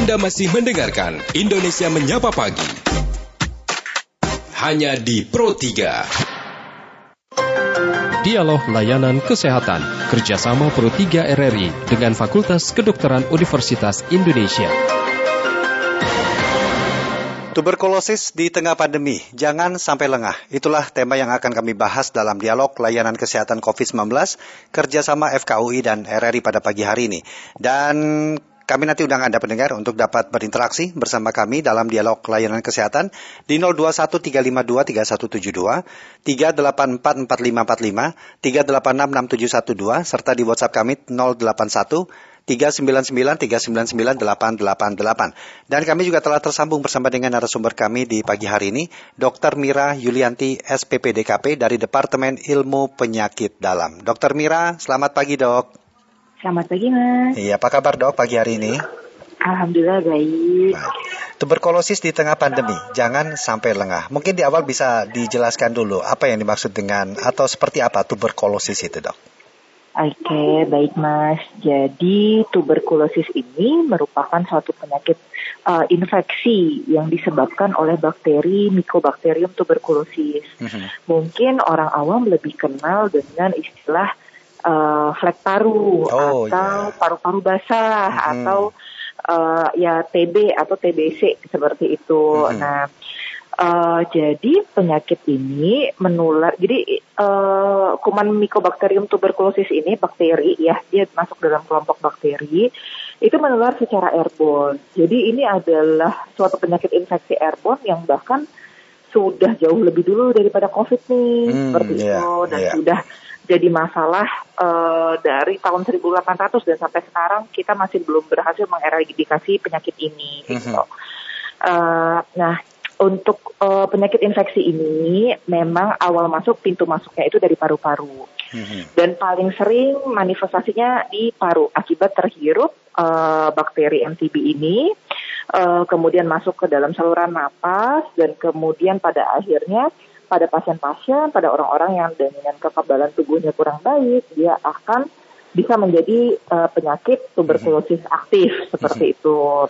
Anda masih mendengarkan Indonesia Menyapa Pagi. Hanya di Pro 3. Dialog Layanan Kesehatan kerjasama Pro 3 RRI dengan Fakultas Kedokteran Universitas Indonesia. Tuberkulosis di tengah pandemi, jangan sampai lengah. Itulah tema yang akan kami bahas dalam dialog layanan kesehatan COVID-19 kerjasama FKUI dan RRI pada pagi hari ini. Dan kami nanti undang Anda pendengar untuk dapat berinteraksi bersama kami dalam dialog layanan kesehatan di 0213523172, 3844545, 3866712, serta di WhatsApp kami 081 399 Dan kami juga telah tersambung bersama dengan narasumber kami di pagi hari ini, Dr. Mira Yulianti SPPDKP dari Departemen Ilmu Penyakit Dalam. Dr. Mira, selamat pagi dok. Selamat pagi mas. Iya, apa kabar dok pagi hari ini? Alhamdulillah baik. Baik. Tuberkulosis di tengah pandemi, jangan sampai lengah. Mungkin di awal bisa dijelaskan dulu apa yang dimaksud dengan atau seperti apa tuberkulosis itu dok? Oke, baik Mas. Jadi tuberkulosis ini merupakan suatu penyakit uh, infeksi yang disebabkan oleh bakteri Mycobacterium tuberculosis. Mhm. Mungkin orang awam lebih kenal dengan istilah uh, flek paru Oh, atau iya. paru-paru basah Mhm. atau uh, ya TB atau TBC seperti itu. Mhm. Nah, uh, jadi penyakit ini menular. Jadi uh, kuman Mycobacterium tuberculosis ini bakteri ya, dia masuk dalam kelompok bakteri itu menular secara airborne. Jadi ini adalah suatu penyakit infeksi airborne yang bahkan sudah jauh lebih dulu daripada COVID nih, Hmm, seperti itu dan iya. sudah jadi masalah eh, dari tahun 1800 dan sampai sekarang kita masih belum berhasil mengeradikasi penyakit ini. Gitu. Mhm. Eh, nah, untuk eh, penyakit infeksi ini memang awal masuk pintu masuknya itu dari paru-paru Mhm. dan paling sering manifestasinya di paru akibat terhirup eh, bakteri MTB ini, eh, kemudian masuk ke dalam saluran napas dan kemudian pada akhirnya pada pasien-pasien, pada orang-orang yang dengan kekebalan tubuhnya kurang baik, dia akan bisa menjadi eh, penyakit tuberkulosis aktif seperti itu.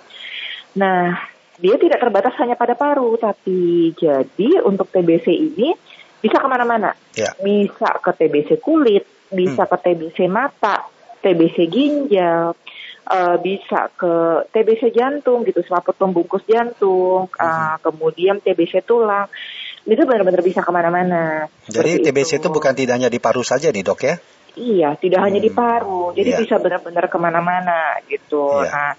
Nah, dia tidak terbatas hanya pada paru, tapi jadi untuk TBC ini bisa ke mana-mana. Ya. Bisa ke TBC kulit, bisa ke TBC mata, TBC ginjal, eh, bisa ke TBC jantung gitu, selaput pembungkus jantung, eh, kemudian TBC tulang. Itu benar-benar bisa ke mana-mana. Jadi TBC itu bukan tidak hanya di paru saja nih dok ya? Iya, tidak hanya di Hmm, paru, jadi iya. bisa benar-benar ke mana-mana gitu. Iya. Nah,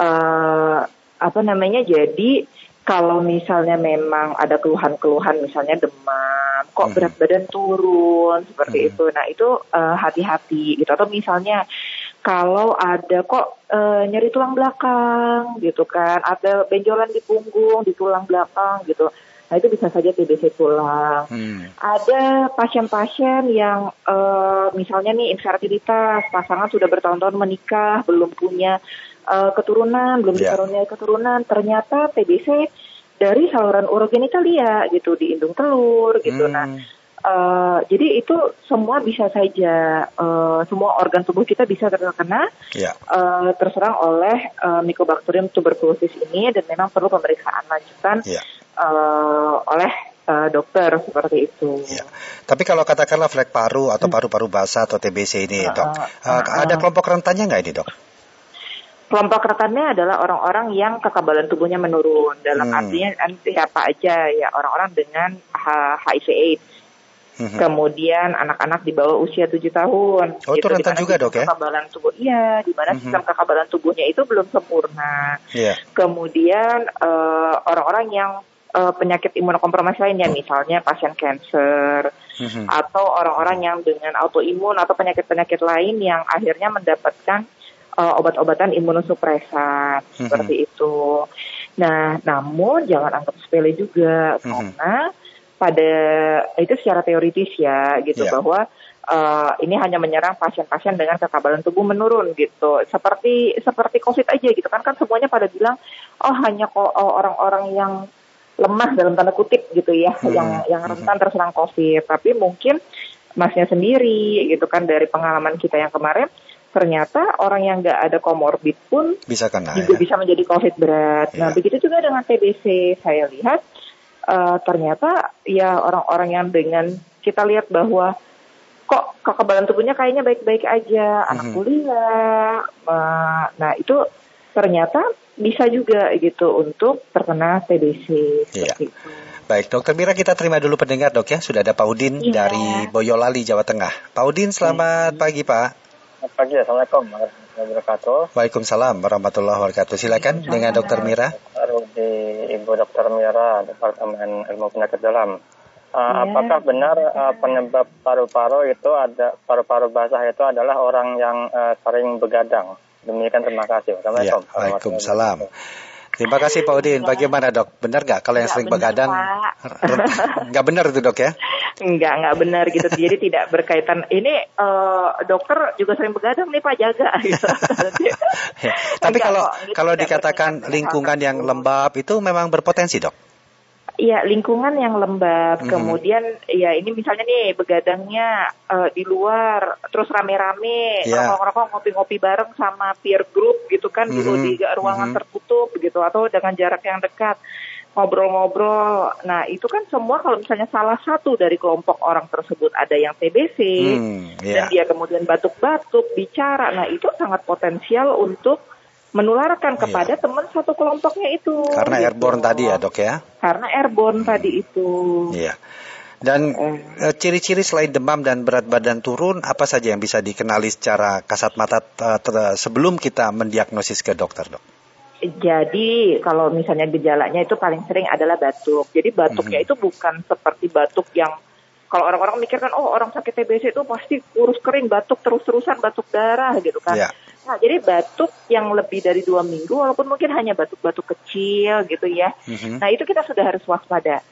eh, apa namanya? Jadi kalau misalnya memang ada keluhan-keluhan, misalnya demam, kok Mhm. berat badan turun seperti Mhm. itu. Nah itu eh, hati-hati gitu. Atau misalnya kalau ada kok eh, nyeri tulang belakang gitu kan, ada benjolan di punggung, di tulang belakang gitu. Nah itu bisa saja TBC tulang Hmm. ada pasien-pasien yang eh, misalnya nih infertilitas, pasangan sudah bertahun-tahun menikah, belum punya eh, keturunan, belum Ya. dikaruniai keturunan, ternyata TBC dari saluran urogenitalia gitu di indung telur gitu. Nah, Hmm. eh, jadi itu semua bisa saja eh, semua organ tubuh kita bisa terkena Ya. eh, terserang oleh eh, Mycobacterium tuberculosis ini dan memang perlu pemeriksaan lanjutan Ya. eh, oleh eh, dokter seperti itu. Ya. Tapi kalau katakanlah flek paru atau paru-paru basah atau TBC ini, Ah, dok, eh, ah, ada kelompok rentannya nggak ini, dok? Kelompok rentannya adalah orang-orang yang kekebalan tubuhnya menurun. Dalam Hmm. artinya nanti siapa aja ya orang-orang dengan H- Mhm. Kemudian anak-anak di bawah usia 7 tahun. Oh, itu Gitu, rentan di mana juga, dok, ya? Kekebalan tubuh, iya, di mana Mhm. sistem kekebalan tubuhnya itu belum sempurna. Iya. Kemudian eh, orang-orang yang eh, penyakit imunokompromis lainnya, misalnya pasien kanker, Mhm. atau orang-orang yang dengan autoimun atau penyakit-penyakit lain yang akhirnya mendapatkan uh, obat-obatan imunosupresan Mhm. seperti itu. Nah, namun jangan anggap sepele juga Mhm. karena pada itu secara teoritis ya gitu Iya. bahwa uh, ini hanya menyerang pasien-pasien dengan kekebalan tubuh menurun gitu. Seperti seperti COVID aja gitu kan kan semuanya pada bilang oh hanya kok oh, orang-orang yang lemah dalam tanda kutip gitu ya Hmm. yang yang rentan terserang COVID. Tapi mungkin masnya sendiri gitu kan dari pengalaman kita yang kemarin ternyata orang yang nggak ada komorbid pun Bisa kena juga ya. bisa menjadi COVID berat. Nah, Ya. begitu juga dengan TBC. Saya lihat eh, ternyata ya orang-orang yang dengan kita lihat bahwa kok kekebalan tubuhnya kayaknya baik-baik aja, anak Mhm. kuliah. eh, nah, itu ternyata bisa juga gitu untuk terkena TBC Iya. seperti itu. Baik, Dokter Mira kita terima dulu pendengar dok ya. Sudah ada Pak Udin Iya. dari Boyolali, Jawa Tengah. Pak Udin, selamat pagi Pak. Selamat pagi, Assalamualaikum warahmatullahi wabarakatuh. Waalaikumsalam warahmatullahi wabarakatuh. Silakan dengan Dokter Mira. Baru di Ibu Dokter Mira, Departemen Ilmu Penyakit Dalam. Uh, Ya. Apakah benar uh, penyebab paru-paru itu ada paru-paru basah itu adalah orang yang uh, sering begadang? Demikian terima kasih. Ya, Assalamualaikum. Waalaikumsalam. Terima kasih Pak Udin. Bagaimana dok? Benar nggak kalau yang Nggak sering benar, begadang? Nggak benar itu dok ya? Enggak, enggak benar gitu. Jadi tidak berkaitan. Ini eh, dokter juga sering begadang nih Pak jaga. Gitu. Ya. Tapi Enggak kalau kalau dikatakan lingkungan yang lembab itu memang berpotensi dok. Iya, lingkungan yang lembab. Mhm. Kemudian ya ini misalnya nih begadangnya eh, di luar, terus rame-rame, Iya. rokok-rokok ngopi-ngopi bareng sama peer group gitu kan di Mhm, di ruangan mhm. tertutup gitu atau dengan jarak yang dekat ngobrol-ngobrol. Nah, itu kan semua kalau misalnya salah satu dari kelompok orang tersebut ada yang TBC Hmm, dan ya. dia kemudian batuk-batuk, bicara. Nah, itu sangat potensial untuk menularkan Iya. kepada teman satu kelompoknya itu. Karena gitu. airborne tadi ya dok ya. Karena airborne tadi itu. Iya. Dan Eh. eh, ciri-ciri selain demam dan berat badan turun, apa saja yang bisa dikenali secara kasat mata eh, sebelum kita mendiagnosis ke dokter, dok? Jadi kalau misalnya gejalanya itu paling sering adalah batuk. Jadi batuknya Mhm. itu bukan seperti batuk yang kalau orang-orang mikirkan oh orang sakit TBC itu pasti kurus kering batuk terus-terusan batuk darah gitu kan. Iya. Nah jadi batuk yang lebih dari dua minggu walaupun mungkin hanya batuk-batuk kecil gitu ya. Mhm. Nah itu kita sudah harus waspada.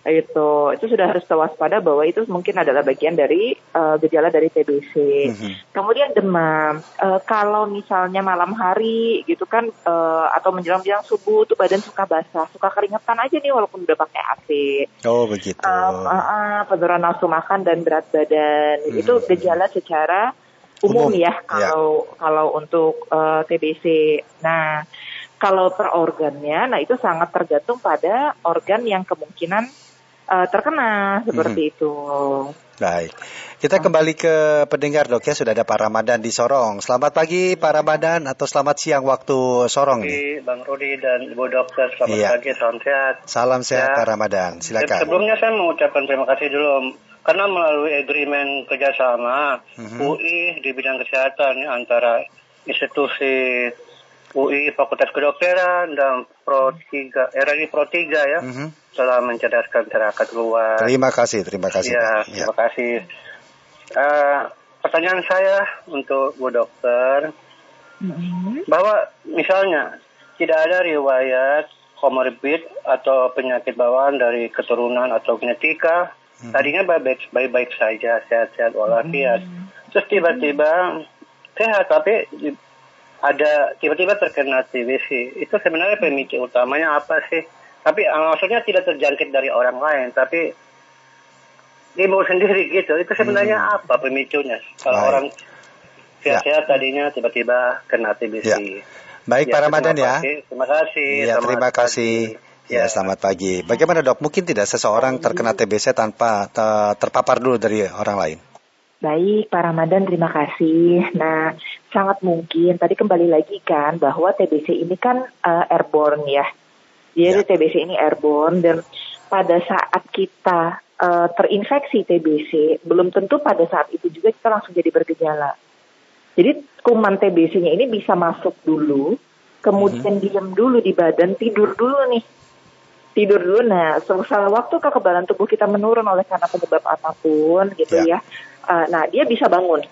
Itu itu sudah harus waspada bahwa itu mungkin adalah bagian dari eh, gejala dari TBC. Mhm. Kemudian demam. Eh, kalau misalnya malam hari gitu kan eh, atau menjelang-menjelang subuh tuh badan suka basah, suka keringetan aja nih walaupun udah pakai AC. Oh begitu. Um, uh, uh, penurunan nafsu makan dan berat badan. Hmm. Itu gejala secara umum, Umum, ya ya. kalau kalau untuk eh, TBC. Nah, kalau per organnya, nah itu sangat tergantung pada organ yang kemungkinan eh, terkena seperti itu. Baik. Kita kembali ke pendengar dok ya. Sudah ada Pak Ramadan di Sorong. Selamat pagi Pak Ramadan atau selamat siang waktu Sorong nih. Pagi, Bang Rudi dan Ibu Dokter, selamat Iya. pagi, salam sehat. Salam sehat Ya. Pak Ramadan. Dan Silakan. sebelumnya saya mengucapkan terima kasih dulu karena melalui agreement kerjasama Mhm. UI di bidang kesehatan ya, antara institusi UI Fakultas Kedokteran dan Pro 3 RRI Pro 3 ya Mhm. telah mencerdaskan masyarakat luas. Terima kasih, terima kasih. Ya. Ya. terima kasih. Eh, pertanyaan saya untuk Bu Dokter Mhm. bahwa misalnya tidak ada riwayat komorbid atau penyakit bawaan dari keturunan atau genetika, Hmm. tadinya baik-baik saja, sehat-sehat walafiat. Terus tiba-tiba sehat tapi ada tiba-tiba terkena TBC. Itu sebenarnya pemicu utamanya apa sih? Tapi eh, maksudnya tidak terjangkit dari orang lain, tapi ibu sendiri gitu. Itu sebenarnya apa pemicunya? Kalau Baik. orang sehat-sehat tadinya tiba-tiba kena TBC. Ya. Baik Ya, Pak Ramadan terima ya. Terima kasih. Selamat terima kasih. Ya, selamat pagi. Bagaimana dok? Mungkin tidak seseorang terkena TBC tanpa te- terpapar dulu dari orang lain. Baik, Pak Ramadan, terima kasih. Nah, sangat mungkin tadi kembali lagi kan bahwa TBC ini kan eh, airborne ya. Jadi Ya. TBC ini airborne dan pada saat kita eh, terinfeksi TBC, belum tentu pada saat itu juga kita langsung jadi bergejala. Jadi kuman TBC-nya ini bisa masuk dulu, kemudian diam dulu di badan, tidur dulu nih. Tidur dulu, nah setelah waktu kekebalan tubuh kita menurun oleh karena penyebab apa pun gitu Ya. ya. Eh, nah dia bisa bangun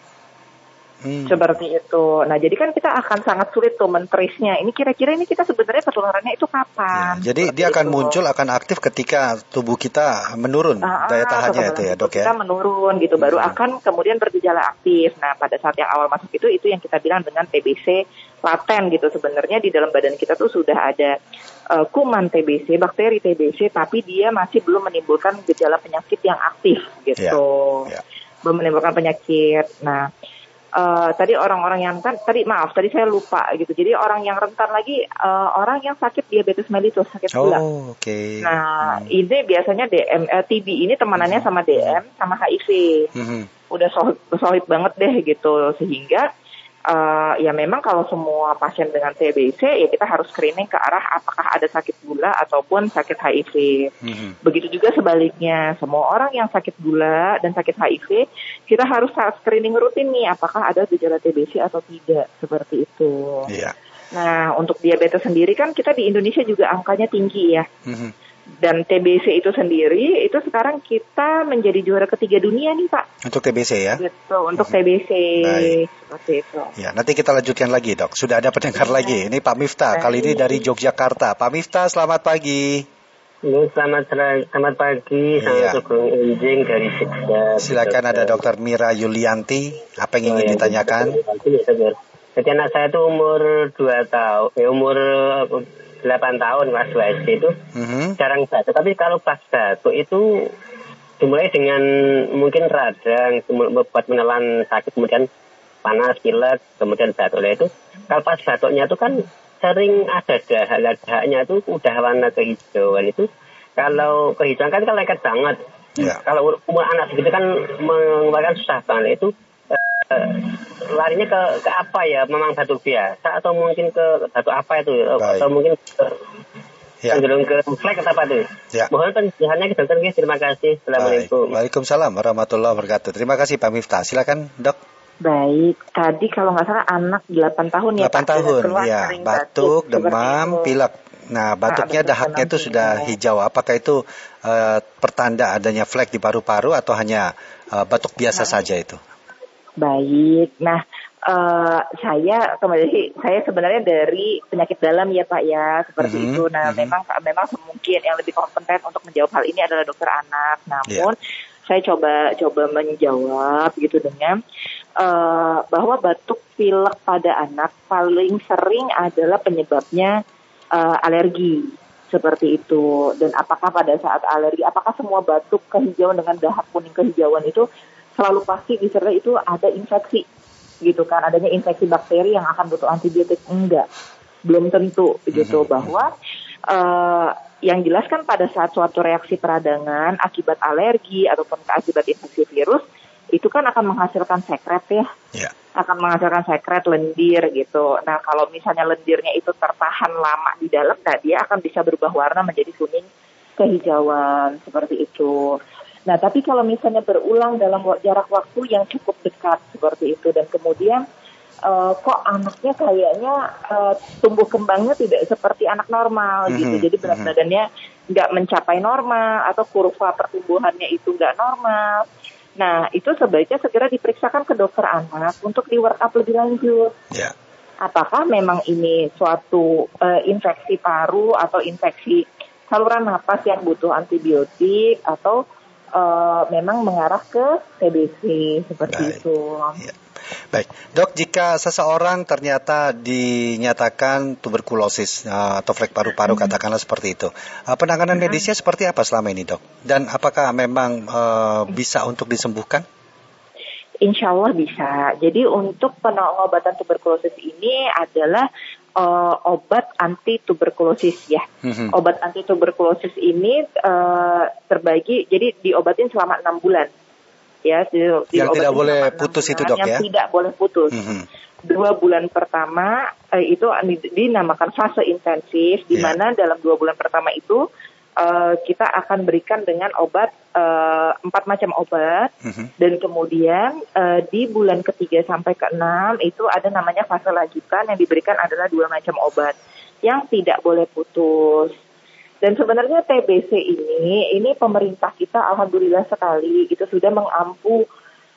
Hmm. seperti itu. Nah jadi kan kita akan sangat sulit tuh mentrisnya. Ini kira-kira ini kita sebenarnya ketularannya itu Ya, kapan? jadi Seperti dia akan itu. muncul, akan aktif ketika tubuh kita menurun Ah, daya tahannya itu ya dok ya. Kita menurun gitu, baru Hmm. akan kemudian bergejala aktif. Nah pada saat yang awal masuk itu, itu yang kita bilang dengan TBC laten gitu. Sebenarnya di dalam badan kita tuh sudah ada eh, kuman TBC, bakteri TBC, tapi dia masih belum menimbulkan gejala penyakit yang aktif gitu. Ya, ya. Belum menimbulkan penyakit. Nah uh, tadi orang-orang yang kan tadi maaf tadi saya lupa gitu. Jadi orang yang rentan lagi uh, orang yang sakit diabetes mellitus sakit gula. Oh, oke. Okay. Nah, hmm. ini biasanya DM uh, TB ini temanannya sama DM sama HIV. Hmm. Udah solid, solid banget deh gitu sehingga uh, ya memang kalau semua pasien dengan TBC ya kita harus screening ke arah apakah ada sakit gula ataupun sakit HIV. Mm-hmm. Begitu juga sebaliknya, semua orang yang sakit gula dan sakit HIV kita harus screening rutin nih apakah ada gejala TBC atau tidak seperti itu. Yeah. Nah untuk diabetes sendiri kan kita di Indonesia juga angkanya tinggi ya. Mm-hmm dan TBC itu sendiri itu sekarang kita menjadi juara ketiga dunia nih Pak. Untuk TBC ya? Gitu, untuk hmm. TBC Baik. seperti itu. Ya, nanti kita lanjutkan lagi dok. Sudah ada pendengar ya. lagi. Ini Pak Miftah, Baik. kali ini dari Yogyakarta. Pak Miftah, selamat pagi. Halo, selamat selamat pagi. Saya Sugeng Enjing dari Jogja. Silakan ada Dokter Mira Yulianti. Apa yang ingin oh, ya, ditanyakan? Jadi anak saya itu umur 2 tahun, ya umur 8 tahun kelas 2 SD itu mm-hmm. jarang batuk. Tapi kalau pas batuk itu dimulai dengan mungkin radang, buat menelan sakit, kemudian panas, pilek, kemudian batuk. Nah itu kalau pas batuknya itu kan sering ada dahak-dahaknya itu udah warna kehijauan itu kalau kehijauan kan kan lengket banget. Yeah. Kalau umur anak segitu kan mengeluarkan susah banget itu uh, larinya ke ke apa ya? Memang batu biasa atau mungkin ke batu apa itu? Baik. Atau mungkin ke Ya. Cenderung ke flek atau apa tuh? Ya. Mohon penjelasannya ke dokter Terima kasih. Assalamualaikum. Waalaikumsalam warahmatullahi wabarakatuh. Terima kasih Pak Miftah. Silakan dok. Baik, tadi kalau nggak salah anak 8 tahun ya 8 Pak, tahun, ya. Batuk, batuk demam, pilek. Nah, batuknya nah, dahaknya itu sudah hijau. Apakah itu uh, pertanda adanya flek di paru-paru atau hanya uh, batuk biasa nah. saja itu? Baik. Nah, uh, saya kembali saya sebenarnya dari penyakit dalam ya Pak ya seperti mm-hmm. itu. Nah, mm-hmm. memang memang mungkin yang lebih kompeten untuk menjawab hal ini adalah dokter anak. Namun yeah. saya coba coba menjawab gitu dengan uh, bahwa batuk pilek pada anak paling sering adalah penyebabnya uh, alergi seperti itu dan apakah pada saat alergi apakah semua batuk kehijauan dengan dahak kuning kehijauan itu selalu pasti disertai itu ada infeksi gitu kan. Adanya infeksi bakteri yang akan butuh antibiotik enggak. Belum tentu gitu. Mm-hmm. bahwa uh, yang jelas kan pada saat suatu reaksi peradangan akibat alergi ataupun akibat infeksi virus itu kan akan menghasilkan sekret ya. Yeah. akan menghasilkan sekret lendir gitu. Nah kalau misalnya lendirnya itu tertahan lama di dalam nah dia akan bisa berubah warna menjadi kuning kehijauan seperti itu Nah, tapi kalau misalnya berulang dalam jarak waktu yang cukup dekat seperti itu dan kemudian uh, kok anaknya kayaknya uh, tumbuh kembangnya tidak seperti anak normal mm-hmm. gitu, jadi berat mm-hmm. badannya nggak mencapai normal atau kurva pertumbuhannya itu nggak normal. Nah, itu sebaiknya segera diperiksakan ke dokter anak untuk di work up lebih lanjut. Yeah. Apakah memang ini suatu uh, infeksi paru atau infeksi saluran napas yang butuh antibiotik atau uh, memang mengarah ke TBC seperti Baik. itu. Ya. Baik, dok, jika seseorang ternyata dinyatakan tuberkulosis uh, atau flek paru-paru, hmm. katakanlah seperti itu, uh, penanganan hmm. medisnya seperti apa selama ini, dok? Dan apakah memang uh, bisa untuk disembuhkan? Insya Allah bisa. Jadi untuk pengobatan tuberkulosis ini adalah uh, obat anti tuberkulosis ya. Mm-hmm. Obat anti tuberkulosis ini uh, terbagi jadi diobatin selama enam bulan. Ya, di, yang tidak boleh putus itu dok yang ya? tidak boleh putus. Mm-hmm. Dua bulan pertama uh, itu dinamakan fase intensif, di yeah. mana dalam dua bulan pertama itu uh, kita akan berikan dengan obat uh, empat macam obat uh-huh. dan kemudian uh, di bulan ketiga sampai ke enam itu ada namanya fase lanjutan yang diberikan adalah dua macam obat yang tidak boleh putus. Dan sebenarnya TBC ini, ini pemerintah kita alhamdulillah sekali itu sudah mengampu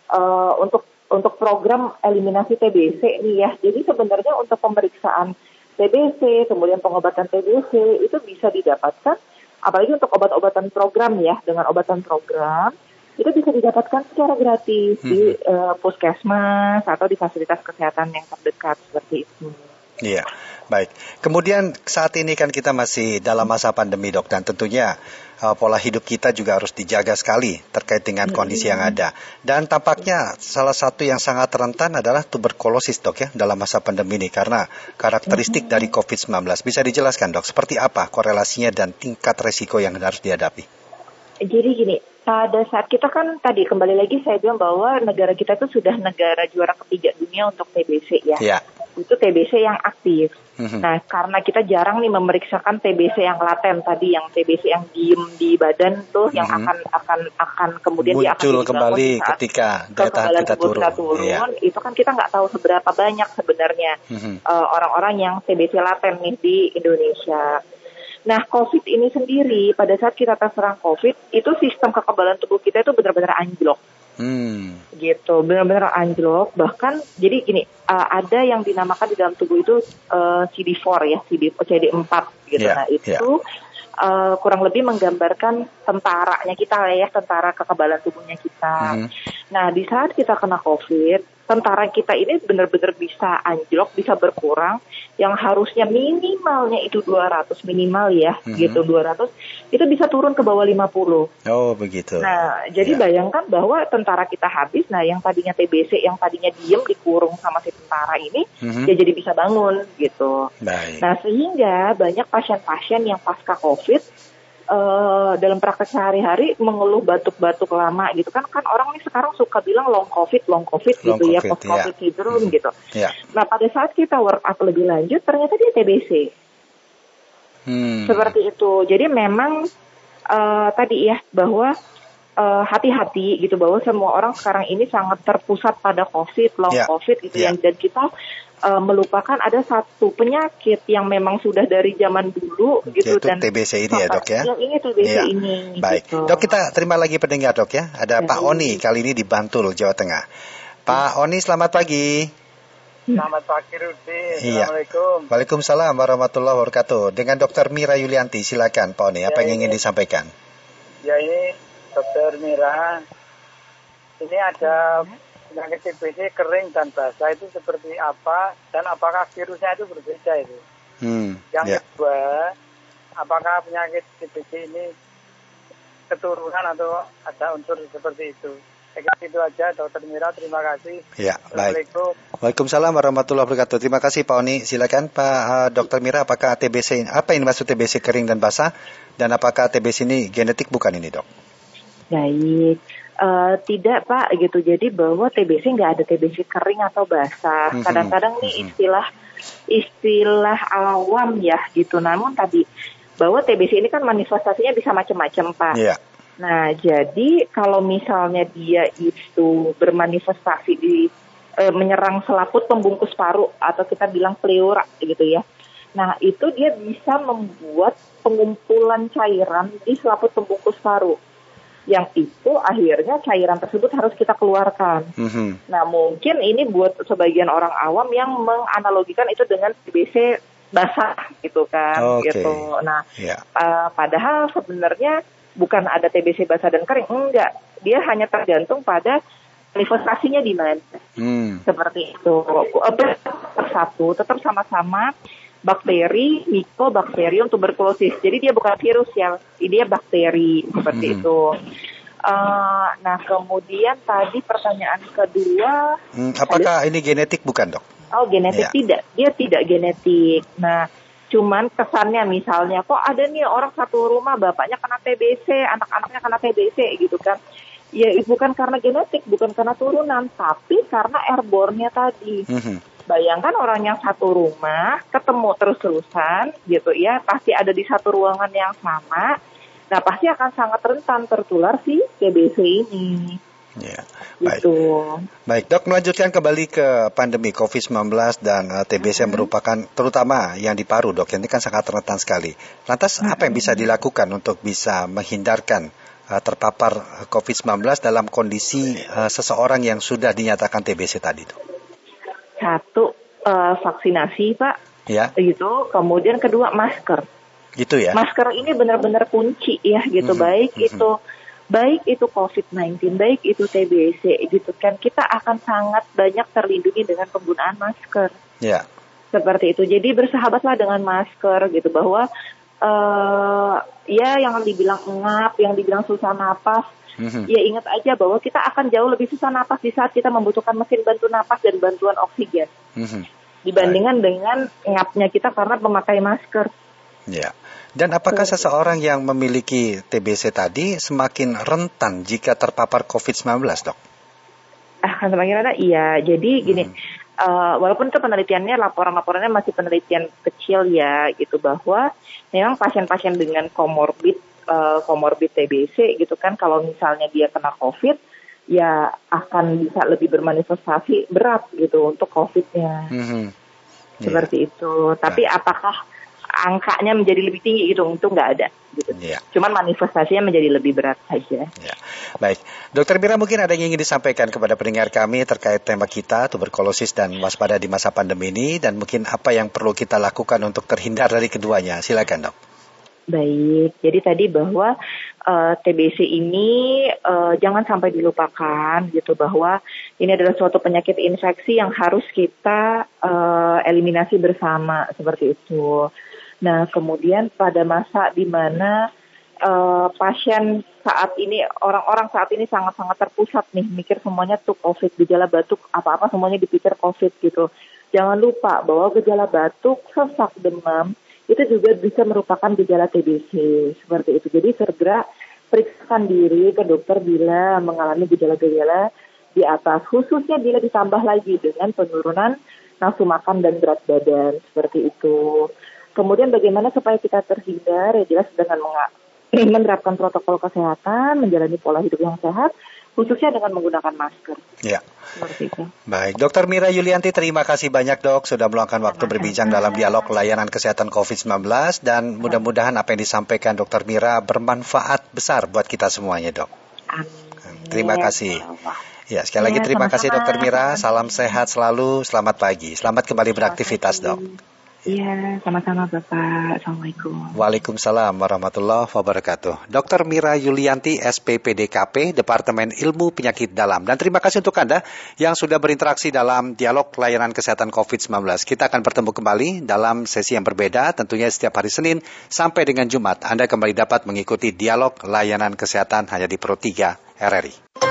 uh, untuk untuk program eliminasi TBC nih ya. Jadi sebenarnya untuk pemeriksaan TBC, kemudian pengobatan TBC itu bisa didapatkan apalagi untuk obat-obatan program ya dengan obatan program itu bisa didapatkan secara gratis hmm. di uh, puskesmas atau di fasilitas kesehatan yang terdekat seperti itu. Iya, baik. Kemudian saat ini kan kita masih dalam masa pandemi dok dan tentunya uh, pola hidup kita juga harus dijaga sekali terkait dengan kondisi yang ada. Dan tampaknya salah satu yang sangat rentan adalah tuberkulosis dok ya dalam masa pandemi ini karena karakteristik dari COVID-19. Bisa dijelaskan dok seperti apa korelasinya dan tingkat resiko yang harus dihadapi? Jadi gini, pada saat kita kan tadi kembali lagi saya bilang bahwa negara kita itu sudah negara juara ketiga dunia untuk TBC ya. Ya. Itu TBC yang aktif. Mm-hmm. Nah, karena kita jarang nih memeriksakan TBC yang laten tadi, yang TBC yang diem di badan tuh, mm-hmm. yang mhm. akan akan akan kemudian muncul dia akan kembali ketika daya tahan kita turun. turun iya. Itu kan kita nggak tahu seberapa banyak sebenarnya mm-hmm. uh, orang-orang yang TBC laten nih di Indonesia. Nah, COVID ini sendiri pada saat kita terserang COVID, itu sistem kekebalan tubuh kita itu benar-benar anjlok. Hmm. Gitu, benar-benar anjlok. Bahkan, jadi gini, uh, ada yang dinamakan di dalam tubuh itu uh, CD4 ya, CD, CD4 gitu. Yeah, nah, itu yeah. uh, kurang lebih menggambarkan tentaranya kita ya, tentara kekebalan tubuhnya kita. Hmm. Nah, di saat kita kena COVID, tentara kita ini benar-benar bisa anjlok, bisa berkurang, yang harusnya minimalnya itu 200 minimal ya, mm-hmm. gitu 200, itu bisa turun ke bawah 50. Oh, begitu. Nah, jadi ya. bayangkan bahwa tentara kita habis, nah yang tadinya TBC, yang tadinya diem dikurung sama si tentara ini, mm-hmm. dia jadi bisa bangun gitu. Baik. Nah, sehingga banyak pasien-pasien yang pasca COVID uh, dalam praktek sehari-hari mengeluh batuk-batuk lama gitu kan kan orang nih sekarang suka bilang long covid long covid long gitu ya, COVID, ya post covid yeah. syndrome hmm. gitu. Yeah. Nah pada saat kita work up lebih lanjut ternyata dia TBC. Hmm. Seperti itu. Jadi memang uh, tadi ya bahwa uh, hati-hati gitu bahwa semua orang sekarang ini sangat terpusat pada COVID, long yeah. COVID gitu yeah. yang dan kita uh, melupakan ada satu penyakit yang memang sudah dari zaman dulu gitu Yaitu dan TBC ini ya dok ya. Yang ini TBC ya. ini. Baik, gitu. dok kita terima lagi pendengar dok ya. Ada ya, Pak Oni kali ini di Bantul Jawa Tengah. Pak Oni selamat pagi. Selamat pagi Rudi. Iya. Assalamualaikum. Waalaikumsalam warahmatullahi wabarakatuh. Dengan Dokter Mira Yulianti, silakan Pak Oni. Apa ya, yang ingin disampaikan? Ya ini Dokter Mira. Ini ada penyakit TBC kering dan basah itu seperti apa dan apakah virusnya itu berbeda itu. Hmm, Yang yeah. kedua, apakah penyakit TBC ini keturunan atau ada unsur seperti itu? Saya itu aja, Dokter Mira. Terima kasih. Ya, baik. Waalaikumsalam warahmatullahi wabarakatuh. Terima kasih Pak Oni. Silakan Pak uh, Dokter Mira, apakah TBC ini, apa ini maksud TBC kering dan basah dan apakah TBC ini genetik bukan ini dok? Baik. Uh, tidak Pak gitu. Jadi bahwa TBC nggak ada TBC kering atau basah. Mhm. Kadang-kadang nih mhm. istilah istilah awam ya gitu. Namun tadi bahwa TBC ini kan manifestasinya bisa macam-macam Pak. Yeah. Nah jadi kalau misalnya dia itu bermanifestasi di e, menyerang selaput pembungkus paru atau kita bilang pleura gitu ya. Nah itu dia bisa membuat pengumpulan cairan di selaput pembungkus paru yang itu akhirnya cairan tersebut harus kita keluarkan. Mm-hmm. Nah mungkin ini buat sebagian orang awam yang menganalogikan itu dengan TBC basah gitu kan, okay. gitu. Nah yeah. Ya. uh, padahal sebenarnya bukan ada TBC basah dan kering, enggak. Dia hanya tergantung pada manifestasinya di mana. Mm. Seperti itu. Satu tetap sama-sama bakteri Mycobacterium tuberculosis. Jadi dia bukan virus ya, dia bakteri seperti hmm. itu. Uh, nah kemudian tadi pertanyaan kedua, hmm, apakah ada, ini genetik bukan dok? Oh genetik ya. tidak, dia tidak genetik. Nah cuman kesannya misalnya kok ada nih orang satu rumah bapaknya kena TBC, anak-anaknya kena TBC gitu kan. Ya bukan karena genetik, bukan karena turunan, tapi karena airborne-nya tadi. Hmm bayangkan orang yang satu rumah ketemu terus-terusan gitu ya pasti ada di satu ruangan yang sama nah pasti akan sangat rentan tertular si TBC ini Ya, baik. Gitu. Baik, dok melanjutkan kembali ke pandemi COVID-19 dan uh, TBC yang hmm. merupakan terutama yang di paru dok, ini kan sangat rentan sekali. Lantas hmm. apa yang bisa dilakukan untuk bisa menghindarkan uh, terpapar COVID-19 dalam kondisi uh, seseorang yang sudah dinyatakan TBC tadi dok? Satu uh, vaksinasi pak, ya. gitu. Kemudian kedua masker. Gitu ya. Masker ini benar-benar kunci ya gitu. Mm-hmm. Baik mm-hmm. itu baik itu COVID-19, baik itu TBC gitu kan kita akan sangat banyak terlindungi dengan penggunaan masker. Ya. Seperti itu. Jadi bersahabatlah dengan masker gitu bahwa uh, ya yang dibilang ngap, yang dibilang susah napas, mm-hmm. ya ingat aja bahwa kita akan jauh lebih susah napas di saat kita membutuhkan mesin bantu napas dan bantuan oksigen. Mm-hmm. Dibandingkan Baik. dengan ngapnya kita karena memakai masker. Ya. Dan apakah so, seseorang yang memiliki TBC tadi semakin rentan jika terpapar COVID-19, dok? Ah, kan semakin rentan? Iya. Jadi gini, hmm uh, walaupun itu penelitiannya laporan-laporannya masih penelitian kecil ya gitu bahwa memang pasien-pasien dengan komorbid uh, komorbid TBC gitu kan kalau misalnya dia kena COVID ya akan bisa lebih bermanifestasi berat gitu untuk COVID-nya. Mm -hmm. Seperti yeah. itu. Tapi yeah. apakah angkanya menjadi lebih tinggi gitu untuk nggak ada gitu. Ya. Cuman manifestasinya menjadi lebih berat saja. Ya. Baik, Dokter Mira mungkin ada yang ingin disampaikan kepada pendengar kami terkait tema kita tuberkulosis dan waspada di masa pandemi ini dan mungkin apa yang perlu kita lakukan untuk terhindar dari keduanya. Silakan dok. Baik, jadi tadi bahwa uh, eh, TBC ini uh, jangan sampai dilupakan gitu bahwa ini adalah suatu penyakit infeksi yang harus kita uh, eliminasi bersama seperti itu. Nah, kemudian pada masa di mana uh, pasien saat ini orang-orang saat ini sangat-sangat terpusat nih mikir semuanya tuh COVID, gejala batuk apa-apa semuanya dipikir COVID gitu. Jangan lupa bahwa gejala batuk, sesak, demam itu juga bisa merupakan gejala TBC seperti itu. Jadi segera periksakan diri ke dokter bila mengalami gejala-gejala di atas, khususnya bila ditambah lagi dengan penurunan nafsu makan dan berat badan seperti itu. Kemudian bagaimana supaya kita terhindar ya jelas dengan menerapkan protokol kesehatan, menjalani pola hidup yang sehat, khususnya dengan menggunakan masker. Ya. Baik, Dokter Mira Yulianti, terima kasih banyak dok sudah meluangkan waktu berbincang dalam dialog layanan kesehatan COVID-19 dan mudah-mudahan apa yang disampaikan Dokter Mira bermanfaat besar buat kita semuanya dok. Amin. Terima kasih. Ya, sekali lagi ya, terima kasih Dokter Mira. Salam sehat selalu. Selamat pagi. Selamat kembali beraktivitas, Dok. Iya, sama-sama Bapak. Assalamualaikum. Waalaikumsalam warahmatullahi wabarakatuh. Dr. Mira Yulianti, SPPDKP, Departemen Ilmu Penyakit Dalam. Dan terima kasih untuk Anda yang sudah berinteraksi dalam dialog layanan kesehatan COVID-19. Kita akan bertemu kembali dalam sesi yang berbeda, tentunya setiap hari Senin sampai dengan Jumat. Anda kembali dapat mengikuti dialog layanan kesehatan hanya di Pro 3 RRI.